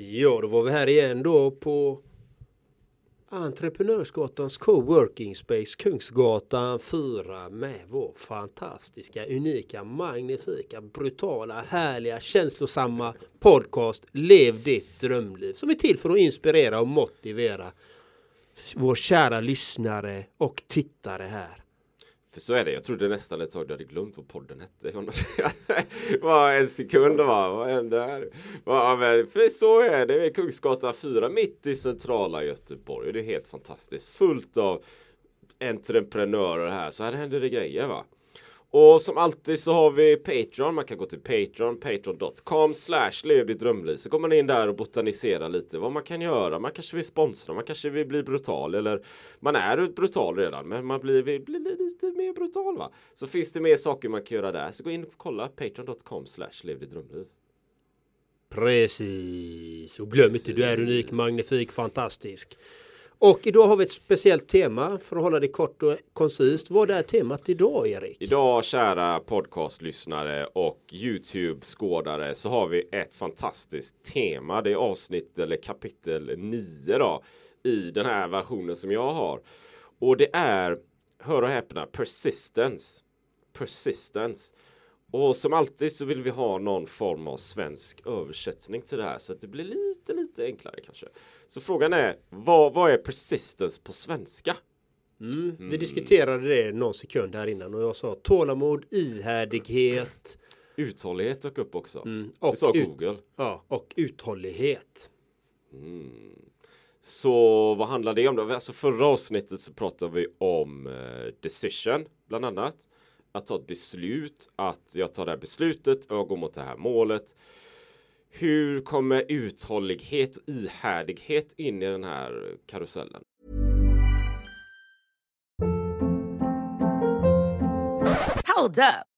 Ja, då var vi här igen då på Entreprenörsgatans coworking space Kungsgatan 4 med vår fantastiska, unika, magnifika, brutala, härliga, känslosamma podcast Lev ditt drömliv som är till för att inspirera och motivera vår kära lyssnare och tittare här. För så är det. Jag trodde nästan ett tag du hade glömt vad podden hette. Var en sekund var vad hände här? Men, för så är det. Det är Kungsgatan 4 mitt i centrala Göteborg. Det är helt fantastiskt. Fullt av entreprenörer här. Så här händer det grejer va. Och som alltid så har vi Patreon. Man kan gå till Patreon, patreon.com slash lev ditt drömliv. Så går man in där och botaniserar lite vad man kan göra. Man kanske vill sponsra, man kanske vill bli brutal eller man är brutal redan men man blir, vill bli lite mer brutal va. Så finns det mer saker man kan göra där. Så gå in och kolla patreon.com slash lev ditt drömliv. Precis, och glöm inte du är unik, magnifik, fantastisk. Och idag har vi ett speciellt tema för att hålla det kort och koncist. Vad är temat idag Erik? Idag kära podcastlyssnare och Youtube-skådare så har vi ett fantastiskt tema. Det är avsnitt eller kapitel 9 då i den här versionen som jag har. Och det är, hör och häpna, persistence. Persistence. Och som alltid så vill vi ha någon form av svensk översättning till det här så att det blir lite, lite enklare kanske. Så frågan är, vad, vad är persistence på svenska? Mm. Vi mm. diskuterade det någon sekund här innan och jag sa tålamod, ihärdighet. Uthållighet dök upp också. Mm. Och det sa Google. Ja, och uthållighet. Mm. Så vad handlar det om då? Alltså förra avsnittet så pratade vi om eh, decision bland annat att ta ett beslut, att jag tar det här beslutet och jag går mot det här målet. Hur kommer uthållighet och ihärdighet in i den här karusellen? Hold up.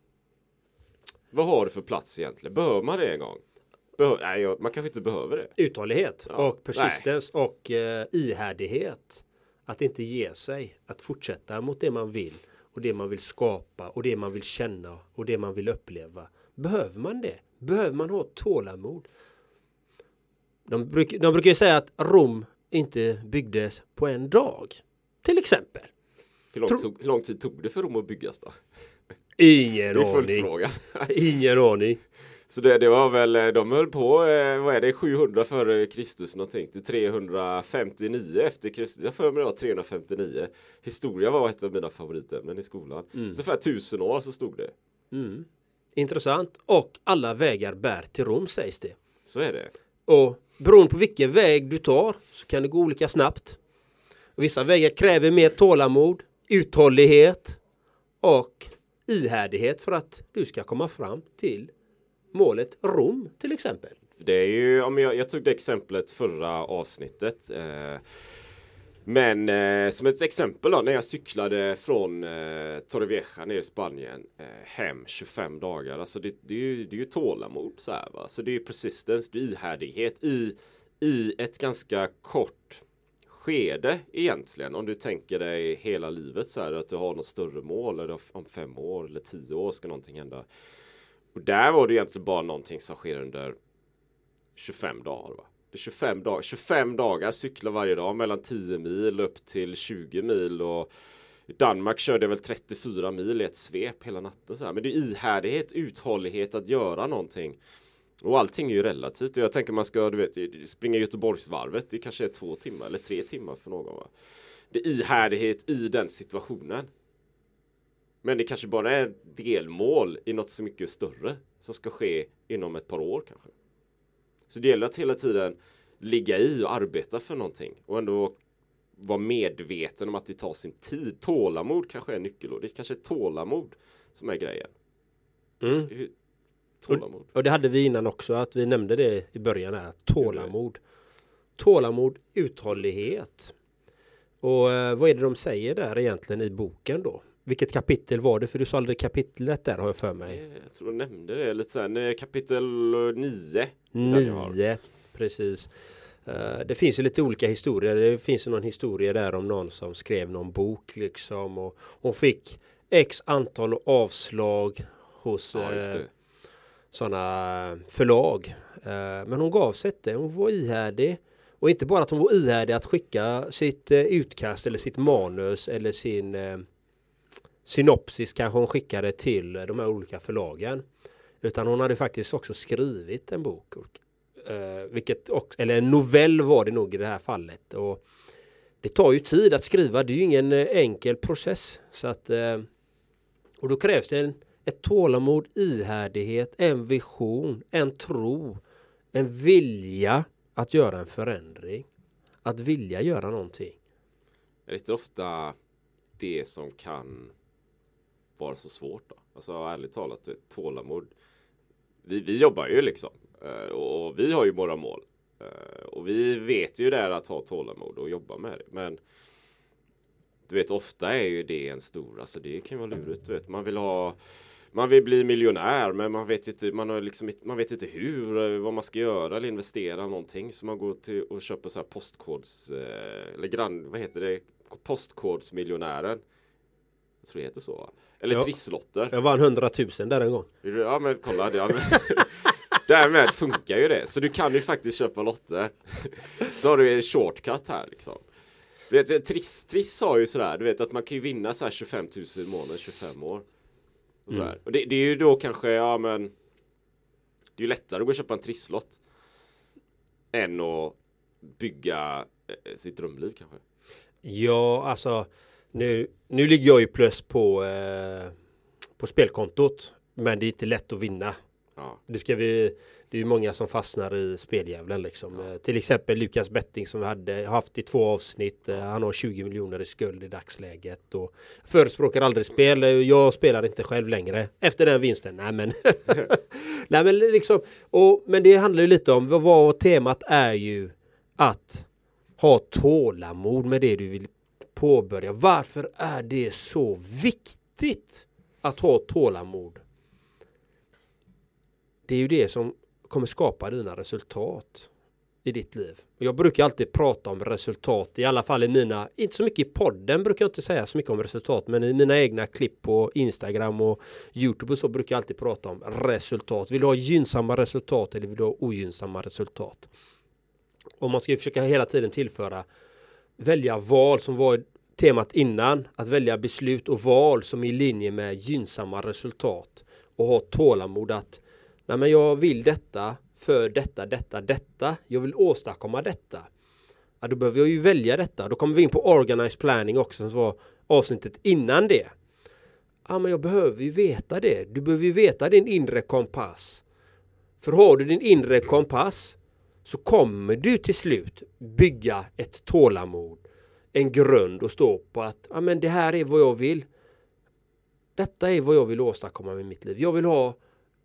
Vad har du för plats egentligen? Behöver man det en gång? Behö nej, man kanske inte behöver det. Uthållighet ja. och persistens nej. och eh, ihärdighet. Att inte ge sig. Att fortsätta mot det man vill och det man vill skapa och det man vill känna och det man vill uppleva. Behöver man det? Behöver man ha tålamod? De, bruk, de brukar ju säga att Rom inte byggdes på en dag. Till exempel. Hur lång, tog, hur lång tid tog det för Rom att byggas då? Ingen aning. Ingen aning. Så det, det, var väl, de höll på, eh, vad är det, 700 före Kristus någonting till 359 efter Kristus. Jag för mig det var 359. Historia var ett av mina favoritämnen i skolan. Mm. Så för tusen år så stod det. Mm. Intressant. Och alla vägar bär till Rom sägs det. Så är det. Och beroende på vilken väg du tar så kan det gå olika snabbt. Och vissa vägar kräver mer tålamod, uthållighet och ihärdighet för att du ska komma fram till målet Rom till exempel. Det är ju, om jag, jag tog det exemplet förra avsnittet. Eh, Men eh, som ett exempel då, när jag cyklade från eh, Torrevieja ner i Spanien eh, hem 25 dagar. Alltså det, det, är ju, det är ju tålamod så här va. Så det är ju persistence, det är ihärdighet i, i ett ganska kort skede egentligen. Om du tänker dig hela livet så här att du har något större mål eller om fem år eller tio år ska någonting hända. Och där var det egentligen bara någonting som sker under 25 dagar. Va? Det är 25, dag 25 dagar cykla varje dag mellan 10 mil upp till 20 mil och i Danmark körde jag väl 34 mil i ett svep hela natten. Så här. Men det är ihärdighet, uthållighet att göra någonting. Och allting är ju relativt. Jag tänker man ska, du vet, springa Göteborgsvarvet. Det kanske är två timmar eller tre timmar för någon. Va? Det är ihärdighet i den situationen. Men det kanske bara är delmål i något så mycket större som ska ske inom ett par år kanske. Så det gäller att hela tiden ligga i och arbeta för någonting och ändå vara medveten om att det tar sin tid. Tålamod kanske är nyckelord. Det kanske är tålamod som är grejen. Mm. Tålamod. Och, och, det hade vi innan också att vi nämnde det i början här. Tålamod. Tålamod, uthållighet. Och eh, vad är det de säger där egentligen i boken då? Vilket kapitel var det? För du sa aldrig kapitlet där har jag för mig. Eh, jag tror du nämnde det lite sen. Kapitel 9. 9, precis. Uh, det finns ju lite olika historier. Det finns ju någon historia där om någon som skrev någon bok liksom och hon fick x antal avslag hos ja, sådana eh, förlag. Eh, men hon gav sig inte. Hon var ihärdig. Och inte bara att hon var ihärdig att skicka sitt eh, utkast eller sitt manus eller sin synopsis kanske hon skickade till de här olika förlagen. Utan hon hade faktiskt också skrivit en bok. Vilket, eller en novell var det nog i det här fallet. Och det tar ju tid att skriva. Det är ju ingen enkel process. Så att, och då krävs det en, ett tålamod, ihärdighet, en vision, en tro, en vilja att göra en förändring. Att vilja göra någonting. Det är inte ofta det som kan vara så svårt då? Alltså ärligt talat, tålamod. Vi, vi jobbar ju liksom eh, och vi har ju våra mål eh, och vi vet ju det här att ha tålamod och jobba med det. Men du vet, ofta är ju det en stor, alltså det kan vara lurigt. Du vet, man vill ha man vill bli miljonär men man vet inte, man har liksom, man vet inte hur, vad man ska göra eller investera någonting. Så man går till och köper så här postkods, eh, eller grann, vad heter det, postkodsmiljonären. Jag tror det heter så. Eller ja. trisslotter. Jag vann 100 000 där en gång. Ja men kolla. Det, ja, men, därmed funkar ju det. Så du kan ju faktiskt köpa lotter. Så har du en shortcut här liksom. Du vet, Triss, Triss har ju sådär, du vet att man kan ju vinna så här 25 000 i månaden 25 år. Och, mm. och det, det, är ju då kanske, ja men Det är ju lättare att gå och köpa en trisslott Än att bygga eh, sitt drömliv kanske. Ja, alltså nu, nu ligger jag ju plus på, eh, på spelkontot. Men det är inte lätt att vinna. Ja. Det ska vi det är ju många som fastnar i speldjävulen liksom. Ja. Eh, till exempel Lukas Betting som vi hade haft i två avsnitt. Eh, han har 20 miljoner i skuld i dagsläget. Och förespråkar aldrig spel. Jag spelar inte själv längre. Efter den vinsten. Nej men. Nej men liksom. Och, men det handlar ju lite om vad temat är ju att ha tålamod med det du vill påbörja. Varför är det så viktigt att ha tålamod? Det är ju det som kommer skapa dina resultat i ditt liv. Jag brukar alltid prata om resultat, i alla fall i mina, inte så mycket i podden brukar jag inte säga så mycket om resultat, men i mina egna klipp på Instagram och Youtube och så brukar jag alltid prata om resultat. Vill du ha gynnsamma resultat eller vill du ha ogynnsamma resultat? Och man ska ju försöka hela tiden tillföra välja val som var temat innan. Att välja beslut och val som är i linje med gynnsamma resultat. Och ha tålamod att Nej men jag vill detta för detta, detta, detta. Jag vill åstadkomma detta. Ja, då behöver jag ju välja detta. Då kommer vi in på organized planning också som var avsnittet innan det. Ja men jag behöver ju veta det. Du behöver ju veta din inre kompass. För har du din inre kompass så kommer du till slut bygga ett tålamod en grund att stå på att ja, men det här är vad jag vill. Detta är vad jag vill åstadkomma med mitt liv. Jag vill ha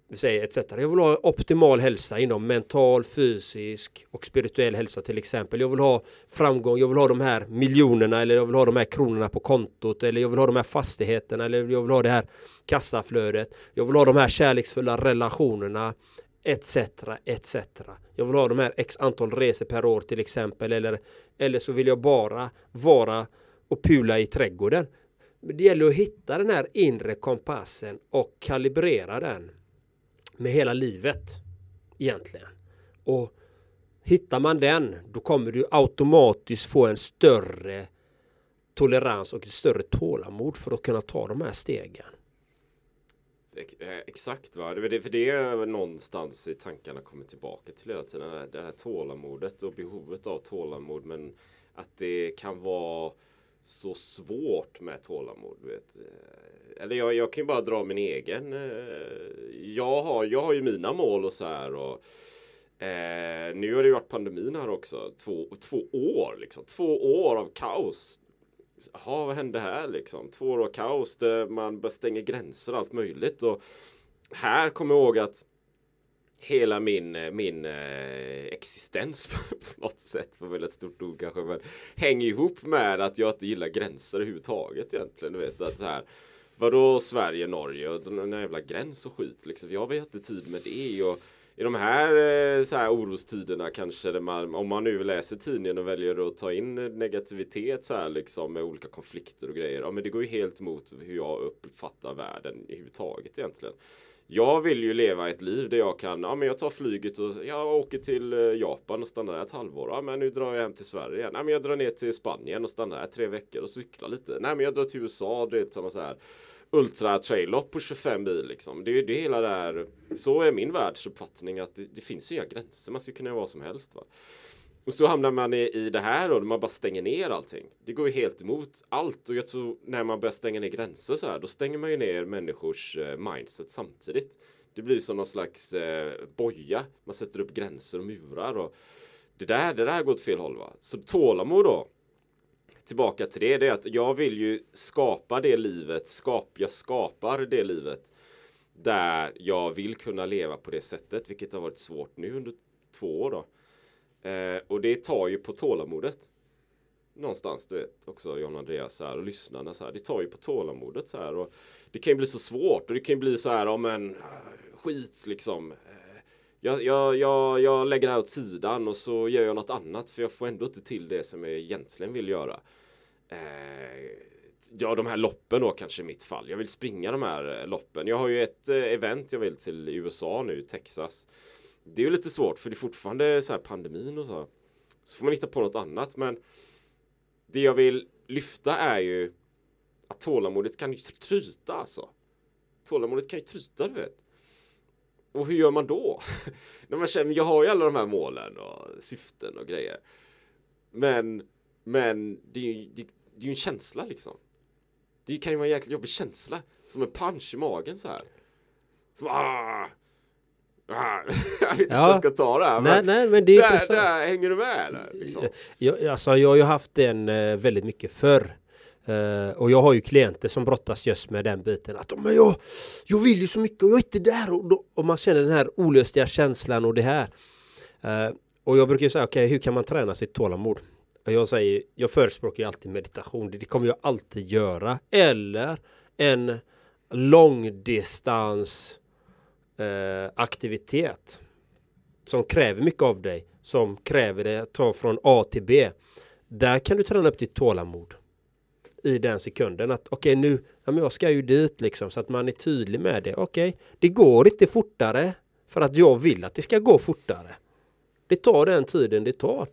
vi säger etc. Jag vill ha optimal hälsa inom mental, fysisk och spirituell hälsa till exempel. Jag vill ha framgång, jag vill ha de här miljonerna eller jag vill ha de här kronorna på kontot eller jag vill ha de här fastigheterna eller jag vill ha det här kassaflödet. Jag vill ha de här kärleksfulla relationerna etc. etc. Jag vill ha de här x antal resor per år till exempel eller, eller så vill jag bara vara och pula i trädgården. Det gäller att hitta den här inre kompassen och kalibrera den med hela livet egentligen. Och hittar man den då kommer du automatiskt få en större tolerans och ett större tålamod för att kunna ta de här stegen. Eh, exakt, va? Det, för det är någonstans i tankarna kommer tillbaka till hela tiden. Det här tålamodet och behovet av tålamod. Men att det kan vara så svårt med tålamod. Vet. Eh, eller jag, jag kan ju bara dra min egen. Eh, jag har, jag har ju mina mål och så här. Och, eh, nu har det ju varit pandemin här också. Två, två år liksom. Två år av kaos. Ja, vad hände här liksom? Två år av kaos där man bara stänger gränser och allt möjligt. Och här kommer jag ihåg att hela min, eh, min eh, existens på något sätt, för ett stort ord kanske, men hänger ihop med att jag inte gillar gränser överhuvudtaget egentligen. Du vet att så här, vadå Sverige, Norge och den jävla gräns och skit liksom. Jag har inte tid med det och i de här, eh, så här orostiderna kanske, man, om man nu läser tidningen och väljer att ta in negativitet så här liksom med olika konflikter och grejer. Ja, men det går ju helt emot hur jag uppfattar världen överhuvudtaget egentligen. Jag vill ju leva ett liv där jag kan, ja men jag tar flyget och jag åker till eh, Japan och stannar där ett halvår. Ja men nu drar jag hem till Sverige. Nej men jag drar ner till Spanien och stannar där tre veckor och cyklar lite. Nej men jag drar till USA, det är sådana så här ultra trail på 25 mil liksom. Det är ju det hela där. Så är min världsuppfattning att det, det finns inga gränser. Man ska kunna göra vad som helst. Va? Och så hamnar man i, i det här och man bara stänger ner allting. Det går ju helt emot allt och jag tror när man börjar stänga ner gränser så här, då stänger man ju ner människors eh, mindset samtidigt. Det blir som någon slags eh, boja. Man sätter upp gränser och murar och det där, det där går åt fel håll va. Så tålamod då. Tillbaka till det, det är att jag vill ju skapa det livet, skap, jag skapar det livet där jag vill kunna leva på det sättet, vilket har varit svårt nu under två år då. Eh, och det tar ju på tålamodet. Någonstans, du vet, också John Andreas här och lyssnarna så här. Det tar ju på tålamodet så här. Och det kan ju bli så svårt och det kan ju bli så här, om en äh, skit liksom. Eh, jag, jag, jag, jag lägger det här åt sidan och så gör jag något annat för jag får ändå inte till det som jag egentligen vill göra. Eh, ja, de här loppen då kanske i mitt fall. Jag vill springa de här eh, loppen. Jag har ju ett eh, event jag vill till i USA nu, Texas det är ju lite svårt för det är fortfarande så här pandemin och så. Så får man hitta på något annat. Men det jag vill lyfta är ju att tålamodet kan ju tryta alltså. Tålamodet kan ju tryta, du vet. Och hur gör man då? När man känner, jag har ju alla de här målen och syften och grejer. Men, men det är ju det, det är ju en känsla liksom. Det kan ju vara en jäkligt jobbig känsla. Som en punch i magen så här. Som ah! jag vet inte ja. jag ska ta det här. Nej, men nej, men det är där, där, hänger du med? Eller, liksom? jag, alltså, jag har ju haft den uh, väldigt mycket förr. Uh, och jag har ju klienter som brottas just med den biten att men jag, jag vill ju så mycket och jag är inte där och, då, och man känner den här olösliga känslan och det här. Uh, och jag brukar säga okej okay, hur kan man träna sitt tålamod? Och jag säger jag förespråkar ju alltid meditation. Det, det kommer jag alltid göra. Eller en långdistans eh, aktivitet som kräver mycket av dig, som kräver dig att ta från A till B. Där kan du träna upp ditt tålamod i den sekunden att okej okay, nu, ja men jag ska ju dit liksom så att man är tydlig med det. Okej, okay, det går inte fortare för att jag vill att det ska gå fortare. Det tar den tiden det tar.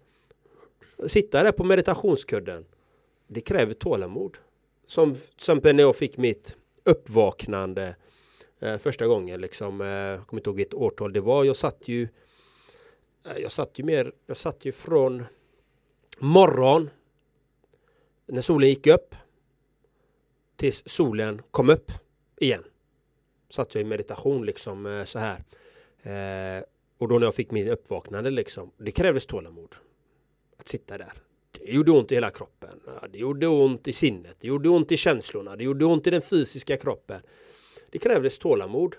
Sitta där på meditationskudden. Det kräver tålamod. Som, som när jag fick mitt uppvaknande eh, första gången liksom. Eh, jag kommer inte ihåg vilket årtal det var. Jag satt ju eh, jag satt ju mer, jag satt ju från morgon när solen gick upp tills solen kom upp igen. Satt jag i meditation liksom eh, så här. Eh, och då när jag fick min uppvaknande liksom, det krävdes tålamod. Att sitta där. Det gjorde ont i hela kroppen. Det gjorde ont i sinnet. Det gjorde ont i känslorna. Det gjorde ont i den fysiska kroppen. Det krävdes tålamod.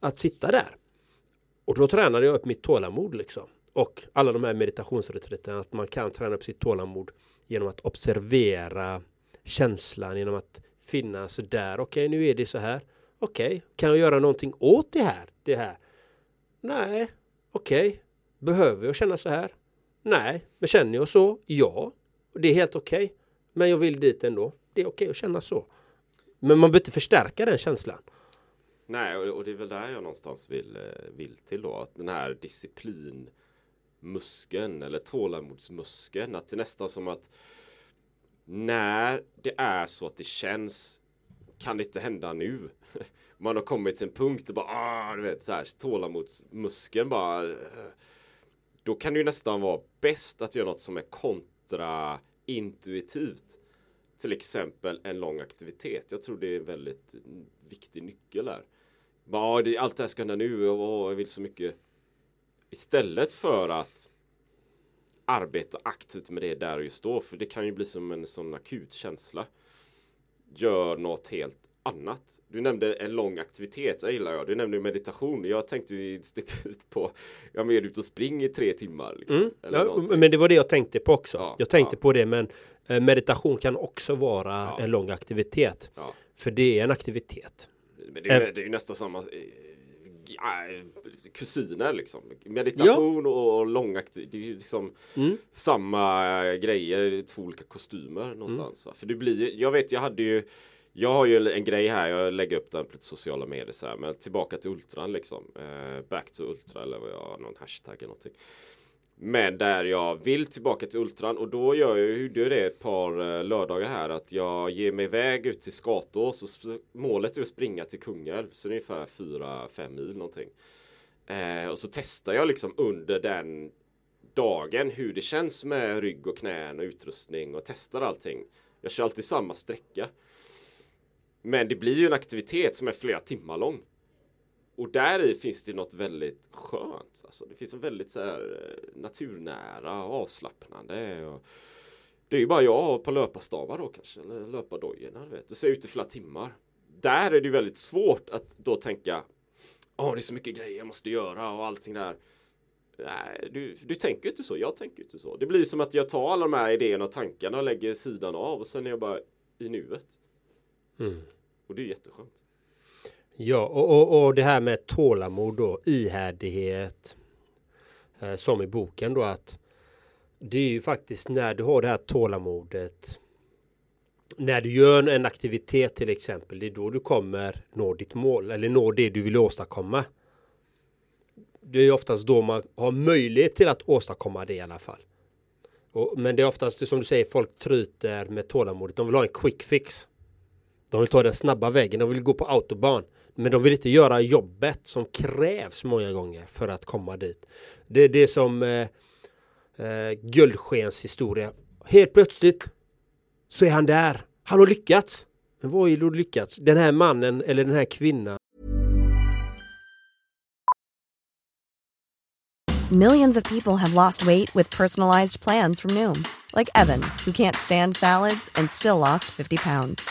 att sitta där. Och då tränade jag upp mitt tålamod liksom. Och alla de här meditationsreträtterna, att man kan träna upp sitt tålamod genom att observera känslan, genom att finnas där. Okej, okay, nu är det så här. Okej, okay, kan jag göra någonting åt det här? Det här? Nej, okej. Okay. Behöver jag känna så här? Nej, men känner jag så? Ja, det är helt okej. Okay. Men jag vill dit ändå. Det är okej okay att känna så. Men man behöver inte förstärka den känslan. Nej, och det är väl där jag någonstans vill, eh, vill till då. Att den här disciplinmuskeln eller tålamodsmuskeln. Att det är nästan som att när det är så att det känns kan det inte hända nu. Man har kommit till en punkt och bara ah, du vet så här tålamodsmuskeln bara. Eh, då kan det ju nästan vara bäst att göra något som är kontraintuitivt. Till exempel en lång aktivitet. Jag tror det är en väldigt viktig nyckel där. Ja, det, allt det här ska hända nu och jag vill så mycket. Istället för att arbeta aktivt med det där och just då. För det kan ju bli som en sån akut känsla. Gör något helt annat. Du nämnde en lång aktivitet, det gillar jag. Du nämnde meditation. Jag tänkte ju instinktivt på, jag är ute och springer i tre timmar. Liksom, mm. ja, men det var det jag tänkte på också. Ja, jag tänkte ja. på det, men eh, meditation kan också vara en lång aktivitet. För det är en aktivitet. Men det är, det är ju nästan samma eh, kusiner liksom. Meditation ja. och långaktig. Det är ju liksom mm. samma grejer, två olika kostymer någonstans. Mm. För det blir jag vet jag hade ju jag har ju en grej här, jag lägger upp den på lite sociala medier så här, men tillbaka till ultran liksom. Eh, back to ultra eller vad jag har, någon hashtag eller någonting. Men där jag vill tillbaka till Ultran och då gör jag ju det ett par eh, lördagar här att jag ger mig iväg ut till Skatås och målet är att springa till Kungälv så det är ungefär 4-5 mil någonting. Eh, och så testar jag liksom under den dagen hur det känns med rygg och knän och utrustning och testar allting. Jag kör alltid samma sträcka. Men det blir ju en aktivitet som är flera timmar lång. Och där i finns det något väldigt skönt. Alltså, det finns en väldigt så här, eh, naturnära och avslappnande. Och det är ju bara jag på löparstavar då kanske, eller löpardojorna. Du vet. Det ser ut i flera timmar. Där är det väldigt svårt att då tänka Åh, det är så mycket grejer jag måste göra och allting där. Nej, du, du tänker inte så. Jag tänker inte så. Det blir som att jag tar alla de här idéerna och tankarna och lägger sidan av och sen är jag bara i nuet. Mm. Och det är jätteskönt. Ja, och, och, och det här med tålamod då, ihärdighet. Eh, som i boken då att det är ju faktiskt när du har det här tålamodet. När du gör en aktivitet till exempel, det är då du kommer nå ditt mål eller nå det du vill åstadkomma. Det är oftast då man har möjlighet till att åstadkomma det i alla fall. Och, men det är oftast som du säger, folk tryter med tålamodet. De vill ha en quick fix. De vill ta den snabba vägen, de vill gå på autobahn. Men de vill inte göra jobbet som krävs många gånger för att komma dit. Det är det som eh, eh, Guldskens historia. Helt plötsligt så är han där. Han har lyckats. Men vad är lyckats? Den här mannen eller den här kvinnan. Millions of people have lost weight with personalized plans from Noom. Like Evan, who can't stand salads and still lost 50 pounds.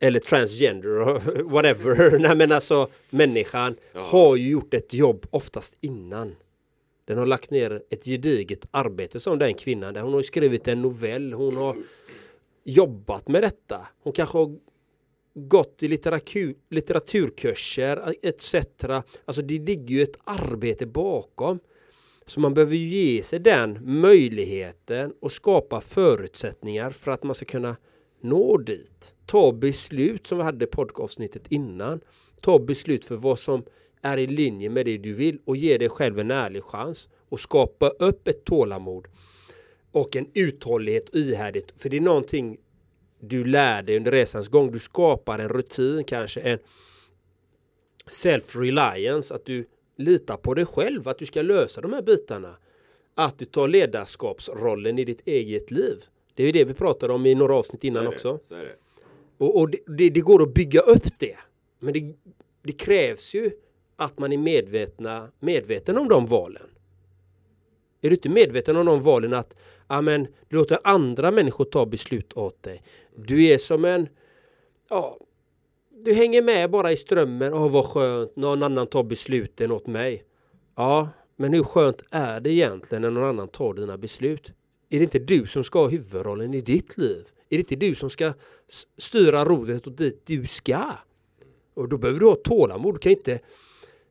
eller transgender whatever. Nej men alltså människan ja. har ju gjort ett jobb oftast innan. Den har lagt ner ett gediget arbete som den kvinnan. Hon har skrivit en novell. Hon har jobbat med detta. Hon kanske har gått i litteratur, litteraturkurser etc. Alltså det ligger ju ett arbete bakom. Så man behöver ge sig den möjligheten och skapa förutsättningar för att man ska kunna nå dit. Ta beslut som vi hade i poddavsnittet innan. Ta beslut för vad som är i linje med det du vill och ge dig själv en ärlig chans och skapa upp ett tålamod och en uthållighet och ihärdighet. För det är någonting du lär dig under resans gång. Du skapar en rutin, kanske en self-reliance, att du litar på dig själv, att du ska lösa de här bitarna. Att du tar ledarskapsrollen i ditt eget liv. Det är det vi pratade om i några avsnitt innan det, också. Det. Och, och det, det, går att bygga upp det. Men det, krävs ju att man är medvetna, medveten om de valen. Är du inte medveten om de valen att amen, du låter andra människor ta beslut åt dig. Du är som en, ja, du hänger med bara i strömmen. Åh, vad skönt, någon annan tar besluten åt mig. Ja, men hur skönt är det egentligen när någon annan tar dina beslut? Är det inte du som ska ha huvudrollen i ditt liv? Är det inte du som ska styra rodret åt dit du ska? Och då behöver du ha tålamod. Du kan ju inte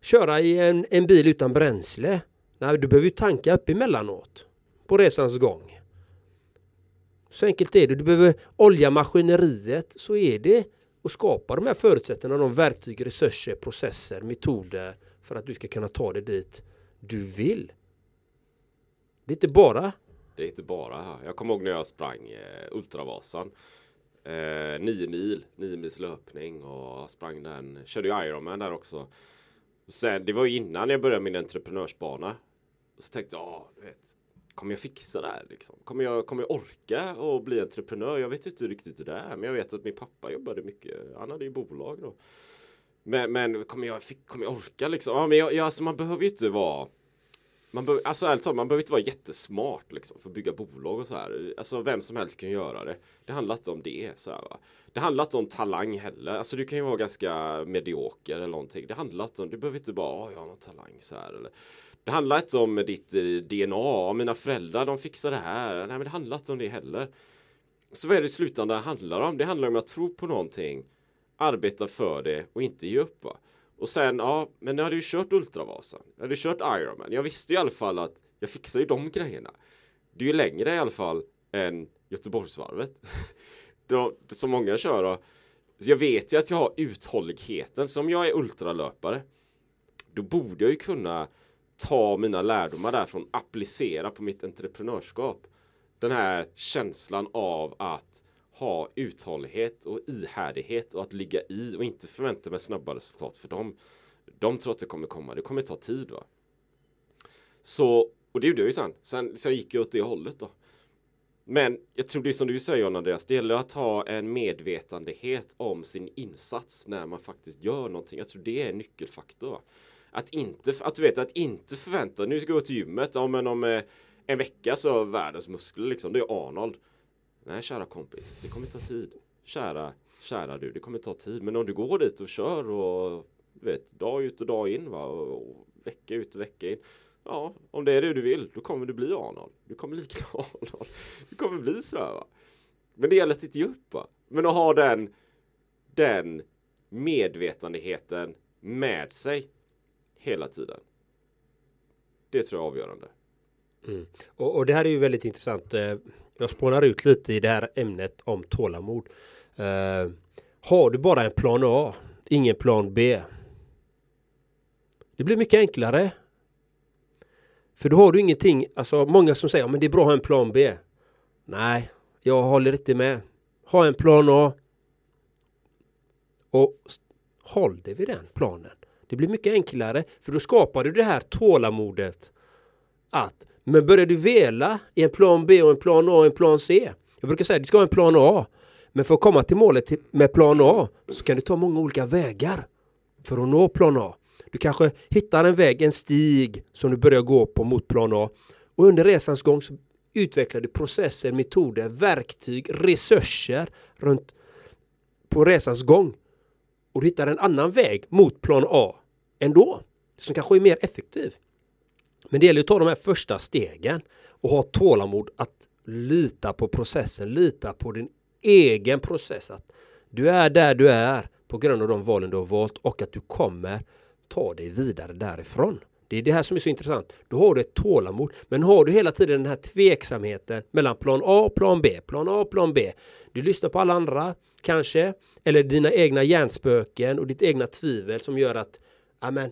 köra i en, en bil utan bränsle. Nej, du behöver ju tanka upp emellanåt. På resans gång. Så enkelt är det. Du behöver olja maskineriet. Så är det. Och skapa de här förutsättningarna, de verktyg, resurser, processer, metoder för att du ska kunna ta dig dit du vill. Det är inte bara det är inte bara här. Jag kommer ihåg när jag sprang eh, Ultravasan. Eh, nio mil, nio mils löpning och sprang den. Körde ju Ironman där också. Och sen, det var ju innan jag började min entreprenörsbana. Och så tänkte jag, ah, du vet. Kommer jag fixa det här liksom? Kommer jag, kommer jag orka och bli entreprenör? Jag vet inte riktigt hur det är. Men jag vet att min pappa jobbade mycket. Han hade ju bolag då. Men, men kommer, jag, kommer jag orka liksom? Ja, men jag, jag, alltså, man behöver ju inte vara man behöver, alltså alltså, man behöver inte vara jättesmart liksom för att bygga bolag och så här. Alltså vem som helst kan göra det. Det handlar inte om det. Så här, va? Det handlar inte om talang heller. Alltså du kan ju vara ganska medioker eller någonting. Det handlar inte om, du behöver inte bara, oh, jag har någon talang så här. Eller, det handlar inte om ditt eh, DNA, mina föräldrar de fixar det här. Nej men det handlar inte om det heller. Så vad är det i slutändan handlar om? Det handlar om att tro på någonting, arbeta för det och inte ge upp. Va? Och sen, ja, men nu hade ju kört Ultravasan. Jag hade ju kört Ironman. Jag visste ju i alla fall att jag fixar ju de grejerna. Det är ju längre i alla fall än Göteborgsvarvet. Som många kör. Och, så jag vet ju att jag har uthålligheten. Så om jag är ultralöpare, då borde jag ju kunna ta mina lärdomar därifrån, applicera på mitt entreprenörskap. Den här känslan av att ha uthållighet och ihärdighet och att ligga i och inte förvänta mig snabba resultat för dem. De tror att det kommer komma, det kommer ta tid va. Så, och det gjorde jag ju sen. Sen, sen gick jag åt det hållet då. Men jag tror det är som du säger John Andreas, det gäller att ha en medvetandehet om sin insats när man faktiskt gör någonting. Jag tror det är en nyckelfaktor. va. Att inte, att du vet, att inte förvänta, nu ska jag gå till gymmet, ja men om eh, en vecka så har världens muskler liksom, det är Arnold. Nej kära kompis, det kommer ta tid. Kära, kära du, det kommer ta tid. Men om du går dit och kör och vet, dag ut och dag in va, och, och vecka ut och vecka in. Ja, om det är det du vill, då kommer du bli Arnold. Du kommer likna Arnold. Du kommer bli sådär va. Men det gäller att inte ge upp va. Men att ha den, den medvetandeheten med sig hela tiden. Det tror jag är avgörande. Mm. Och, och det här är ju väldigt intressant. Eh, jag spånar ut lite i det här ämnet om tålamod. Eh, har du bara en plan A, ingen plan B. Det blir mycket enklare. För då har du ingenting, alltså många som säger men det är bra att ha en plan B. Nej, jag håller inte med. Ha en plan A. Och håll dig vid den planen. Det blir mycket enklare för då skapar du det här tålamodet att men börjar du vela i en plan B och en plan A och en plan C. Jag brukar säga att du ska ha en plan A. Men för att komma till målet med plan A så kan du ta många olika vägar för att nå plan A. Du kanske hittar en väg, en stig som du börjar gå på mot plan A. Och under resans gång så utvecklar du processer, metoder, verktyg, resurser runt på resans gång. Och du hittar en annan väg mot plan A ändå. Som kanske är mer effektiv. Men det gäller att ta de här första stegen och ha tålamod att lita på processen, lita på din egen process. Att du är där du är på grund av de valen du har valt och att du kommer ta dig vidare därifrån. Det är det här som är så intressant. Då har du ett tålamod. Men har du hela tiden den här tveksamheten mellan plan A och plan B, plan A och plan B. Du lyssnar på alla andra kanske, eller dina egna hjärnspöken och ditt egna tvivel som gör att, amen,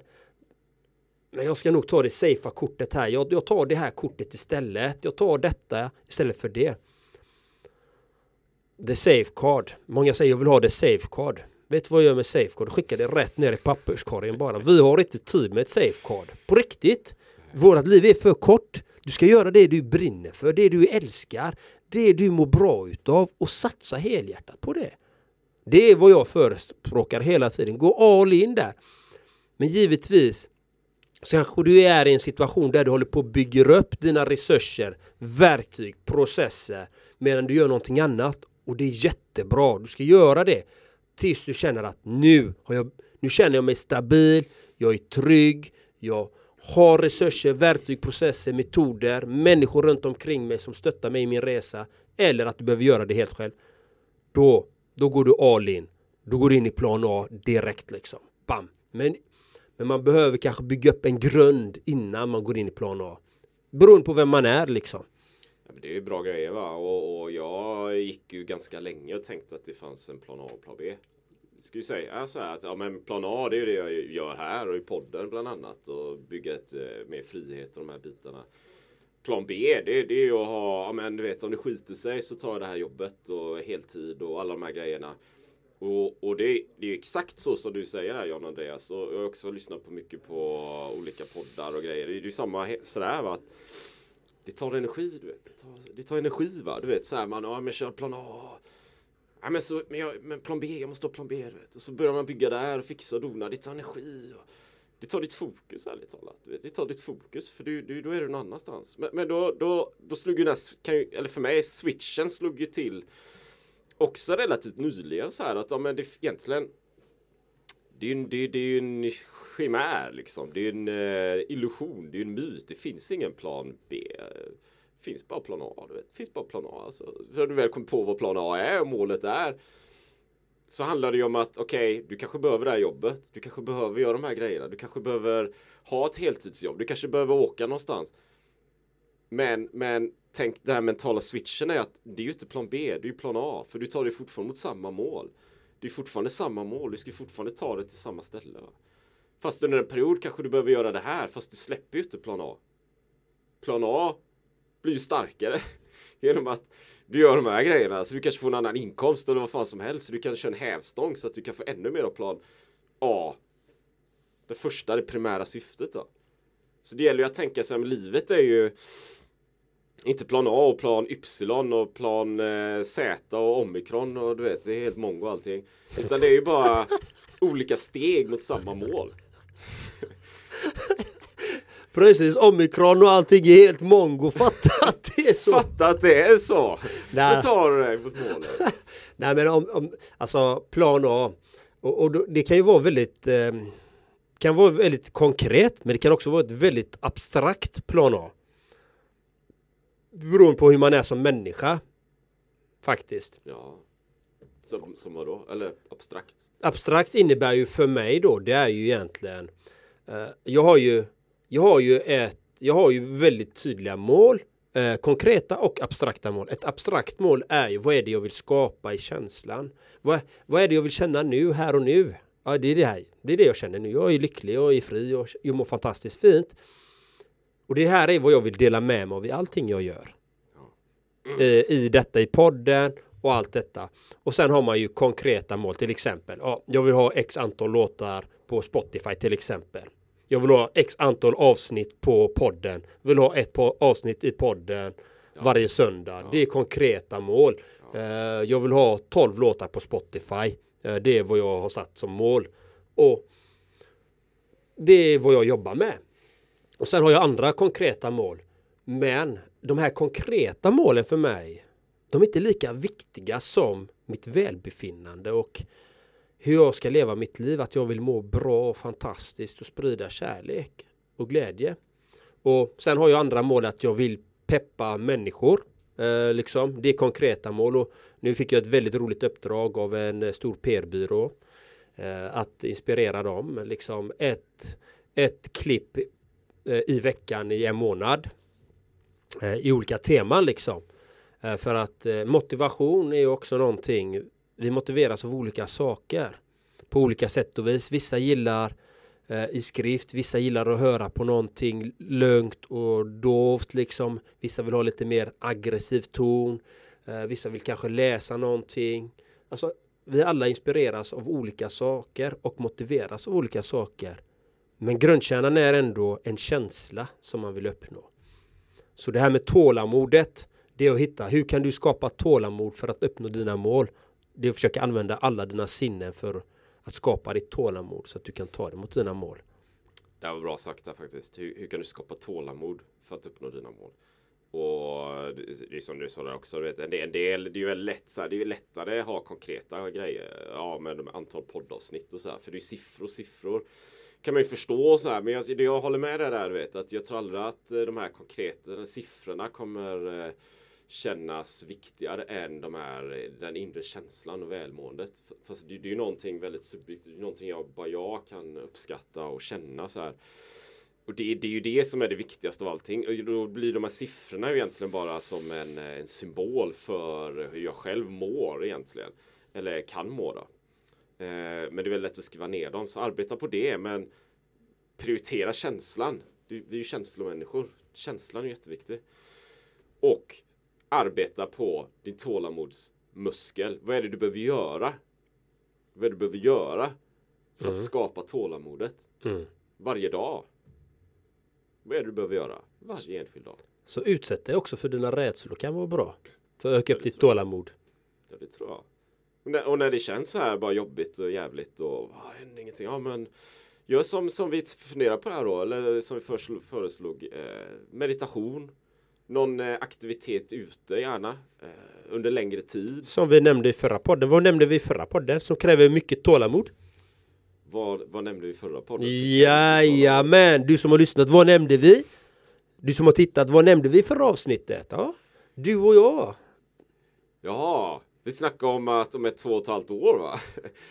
men jag ska nog ta det safea kortet här. Jag, jag tar det här kortet istället. Jag tar detta istället för det. The safe card. Många säger jag vill ha the safe card. Vet du vad jag gör med safe card? Skickar det rätt ner i papperskorgen bara. Vi har inte tid med ett safe card. På riktigt. Vårat liv är för kort. Du ska göra det du brinner för, det du älskar, det du mår bra utav och satsa helhjärtat på det. Det är vad jag förespråkar hela tiden. Gå all in där. Men givetvis så kanske du är i en situation där du håller på att bygga upp dina resurser, verktyg, processer medan du gör någonting annat och det är jättebra. Du ska göra det tills du känner att nu, har jag, nu känner jag mig stabil, jag är trygg, jag har resurser, verktyg, processer, metoder, människor runt omkring mig som stöttar mig i min resa eller att du behöver göra det helt själv. Då, då går du all in. Då går du in i plan A direkt liksom. Bam! Men, men man behöver kanske bygga upp en grund innan man går in i plan A. Beroende på vem man är liksom. Det är ju bra grejer va och, och, jag gick ju ganska länge och tänkte att det fanns en plan A och plan B. Jag skulle ju säga så här att ja, men plan A det är ju det jag gör här och i podden bland annat och bygga ett eh, mer frihet och de här bitarna. Plan B det, det är ju att ha, ja men du vet om det skiter sig så tar jag det här jobbet och heltid och alla de här grejerna. Och, och det, det, är exakt så som du säger här John Andreas och jag har också lyssnat på mycket på olika poddar och grejer. Det är ju samma sådär va. Det tar energi, du vet. Det tar, det tar energi, va. Du vet, Såhär man, ja, men kör plan A. Ja, men, så, men, jag, men plan B, jag måste ha plan B, du vet. Och så börjar man bygga där och fixa och dona. Det tar energi. Och, det tar ditt fokus, ärligt talat. Du vet. Det tar ditt fokus, för du, du, då är du någon annanstans. Men, men då, då, då slog ju den här, eller för mig, switchen slog ju till också relativt nyligen så här att, ja men det egentligen det är ju det, det är en chimär liksom. Det är en eh, illusion, det är en myt. Det finns ingen plan B. Det finns bara plan A. Du vet. Det finns bara plan A. Alltså, när du väl kommer på vad plan A är och målet är så handlar det ju om att okej, okay, du kanske behöver det här jobbet. Du kanske behöver göra de här grejerna. Du kanske behöver ha ett heltidsjobb. Du kanske behöver åka någonstans. Men, men tänk den här mentala switchen är att det är ju inte plan B, det är ju plan A. För du tar dig fortfarande mot samma mål. Det är fortfarande samma mål. Du ska fortfarande ta det till samma ställe. Va? Fast under en period kanske du behöver göra det här fast du släpper ju inte plan A. Plan A blir ju starkare genom att du gör de här grejerna. Så du kanske får en annan inkomst eller vad fan som helst. Så du kan köra en hävstång så att du kan få ännu mer av plan A. Det första, det primära syftet då. Så det gäller ju att tänka sig livet är ju inte plan A och plan Y och plan eh, Z och omikron och du vet, det är helt mongo allting. Utan det är ju bara olika steg mot samma mål. Precis, omikron och allting är helt mongo. Fatta att det är så. Fatta att det är så. Nej. Då tar du dig mot målet. Nej men om, om, alltså plan A. Och, och då, det kan ju vara väldigt eh, kan vara väldigt konkret men det kan också vara ett väldigt abstrakt plan A. Beroende på hur man är som människa. Faktiskt. Ja. Som, som vadå? Eller abstrakt? Abstrakt innebär ju för mig då, det är ju egentligen eh, Jag har ju Jag har ju ett Jag har ju väldigt tydliga mål eh, Konkreta och abstrakta mål. Ett abstrakt mål är ju vad är det jag vill skapa i känslan? Vad, vad är det jag vill känna nu, här och nu? Ja, det är det här. Det är det jag känner nu. Jag är lycklig, jag är fri och jag mår fantastiskt fint. Och det här är vad jag vill dela med mig av i allting jag gör. Mm. I detta i podden och allt detta. Och sen har man ju konkreta mål, till exempel. Ja, jag vill ha x antal låtar på Spotify till exempel. Jag vill ha x antal avsnitt på podden. Jag vill ha ett avsnitt i podden ja. varje söndag. Ja. Det är konkreta mål. Ja. Uh, jag vill ha 12 låtar på Spotify. Uh, det är vad jag har satt som mål. Och det är vad jag jobbar med. Och sen har jag andra konkreta mål. Men de här konkreta målen för mig, de är inte lika viktiga som mitt välbefinnande och hur jag ska leva mitt liv. Att jag vill må bra och fantastiskt och sprida kärlek och glädje. Och sen har jag andra mål att jag vill peppa människor. Eh, liksom. Det är konkreta mål och nu fick jag ett väldigt roligt uppdrag av en eh, stor PR-byrå. Eh, att inspirera dem. Liksom ett, ett klipp Eh, i veckan i en månad. Eh, I olika teman liksom. Eh, för att motivation är ju också någonting. Vi motiveras av olika saker. På olika sätt och vis. Vissa gillar i skrift. Vissa gillar att höra på någonting lugnt och dovt liksom. Vissa vill ha lite mer aggressiv ton. Vissa vill kanske läsa någonting. Alltså, vi alla inspireras av olika saker och motiveras av olika saker. Men grundkärnan är ändå en känsla som man vill uppnå. Så det här med tålamodet, det är att hitta hur kan du skapa tålamod för att uppnå dina mål. Det är att försöka använda alla dina sinnen för att skapa ditt tålamod så att du kan ta dig mot dina mål. Det var bra sagt där faktiskt. Hur, hur kan du skapa tålamod för att uppnå dina mål? Och det är som du sa där också, du vet, en del, en del det är ju lätt, så här, det är lättare att ha konkreta grejer. Ja, med antal poddavsnitt och så här, för det är siffror, siffror kan man ju förstå så här, men jag, jag håller med dig där, vet, att jag tror aldrig att eh, de här konkreta siffrorna kommer eh, kännas viktigare än de här, eh, den inre känslan och välmåendet. Fast det, det är ju någonting väldigt subjektivt, någonting jag, bara jag kan uppskatta och känna så här. Och det, det, är ju det som är det viktigaste av allting. Och då blir de här siffrorna ju egentligen bara som en, en symbol för hur jag själv mår egentligen. Eller kan må då. Eh, men det är väldigt lätt att skriva ner dem. Så arbeta på det. Men prioritera känslan. Vi, vi är ju känslomänniskor. Känslan är jätteviktig. Och arbeta på din tålamodsmuskel. Vad är det du behöver göra? Vad är det du behöver göra för mm. att skapa tålamodet? Mm. Varje dag. Vad är det du behöver göra varje enskild dag? Så utsätt dig också för dina rädslor kan vara bra. För att öka upp ditt tålamod. Ja, det tror jag. Och när, och när, det känns så här bara jobbigt och jävligt och ah, händer ingenting. Ja, men gör som, som vi funderar på här då, eller som vi föreslog. föreslog eh, meditation. Någon eh, aktivitet ute gärna. Eh, under längre tid. Som vi nämnde i förra podden. Vad nämnde vi i förra podden? Som kräver mycket tålamod. Vad, vad nämnde vi i förra podden? Jajamän, du som har lyssnat, vad nämnde vi? Du som har tittat, vad nämnde vi i förra avsnittet? Ja, du och jag. Jaha, vi snackade om att om ett två och ett halvt år va?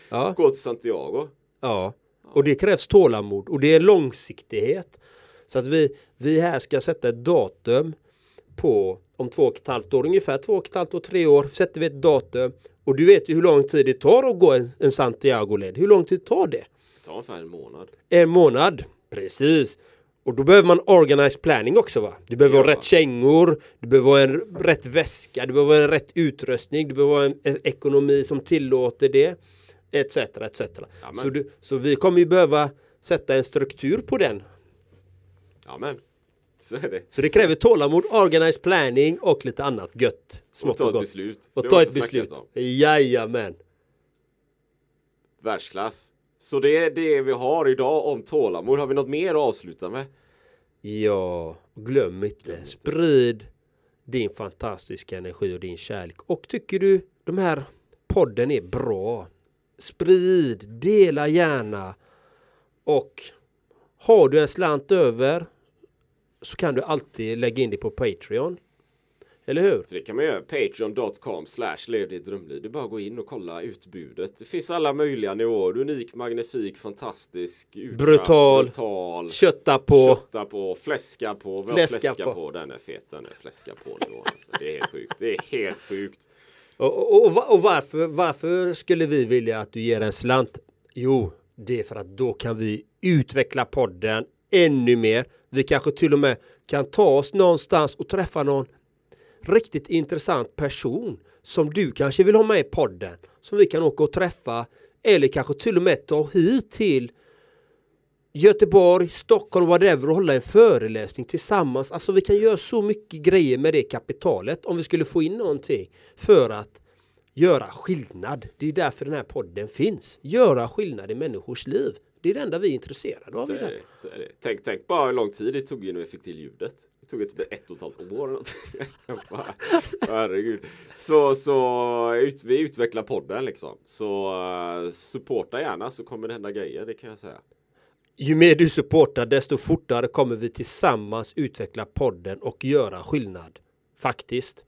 Ja. Gå till Santiago. Ja, och det krävs tålamod och det är långsiktighet. Så att vi, vi här ska sätta ett datum på om två och ett halvt år, ungefär två och ett halvt år, tre år sätter vi ett datum. Och du vet ju hur lång tid det tar att gå en, en Santiago-led. Hur lång tid tar det? Det tar ungefär en månad. En månad, precis. Och då behöver man organized planning också va? Du behöver ja. ha rätt kängor, du behöver ha en rätt väska, du behöver ha en rätt utrustning, du behöver ha en, en ekonomi som tillåter det. Etc, etc. så, du, så vi kommer ju behöva sätta en struktur på den. Amen. Så är det. Så det kräver tålamod, organized planning och lite annat gött. Smått och, ta ett beslut. Och ta ett beslut. Jajamän. Världsklass. Så det är det vi har idag om tålamod. Har vi något mer att avsluta med? Ja, glöm inte. Glöm inte. Sprid din fantastiska energi och din kärlek. Och tycker du de här podden är bra, sprid, dela gärna. Och har du en slant över så kan du alltid lägga in det på Patreon. Eller hur? För det kan man göra. Patreon.com slash lev ditt drömliv. Det är bara att gå in och kolla utbudet. Det finns alla möjliga nivåer. Unik, magnifik, fantastisk, utkraft, brutal, brutal, kötta på, kötta på, fläska på. Fläska, fläska på. på. Den är fet. Den är fläska på nivån. Alltså. Det är helt sjukt. Det är helt sjukt. Och, och, och varför, varför skulle vi vilja att du ger en slant? Jo, det är för att då kan vi utveckla podden ännu mer. Vi kanske till och med kan ta oss någonstans och träffa någon riktigt intressant person som du kanske vill ha med i podden. Som vi kan åka och träffa eller kanske till och med ta hit till Göteborg, Stockholm, whatever och hålla en föreläsning tillsammans. Alltså vi kan göra så mycket grejer med det kapitalet om vi skulle få in någonting för att göra skillnad. Det är därför den här podden finns. Göra skillnad i människors liv. Det är det enda vi är intresserade av. Så är det, så är det. Tänk, tänk bara hur lång tid det tog innan vi fick till ljudet. Det tog ett, ett och ett halvt år. Eller något. Herregud. Så, så ut, vi utvecklar podden liksom. Så uh, supporta gärna så kommer det hända grejer. Det kan jag säga. Ju mer du supportar desto fortare kommer vi tillsammans utveckla podden och göra skillnad. Faktiskt.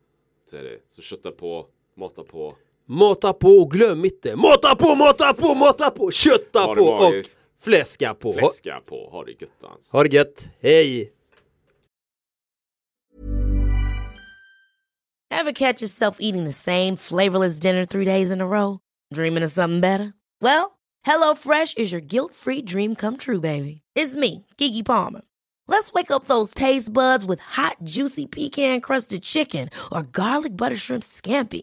Så är det. Så kötta på, mata på. Mata på och glöm inte. Mata på, mata på, mata på, kötta på och Fläska på. Fläska på. Ha det göttans. Ha det gött. Hej! Ever catch yourself eating the same flavorless dinner three days in a row? Dreaming of something better? Well, HelloFresh is your guilt-free dream come true, baby. It's me, Kiki Palmer. Let's wake up those taste buds with hot, juicy pecan-crusted chicken or garlic butter shrimp scampi.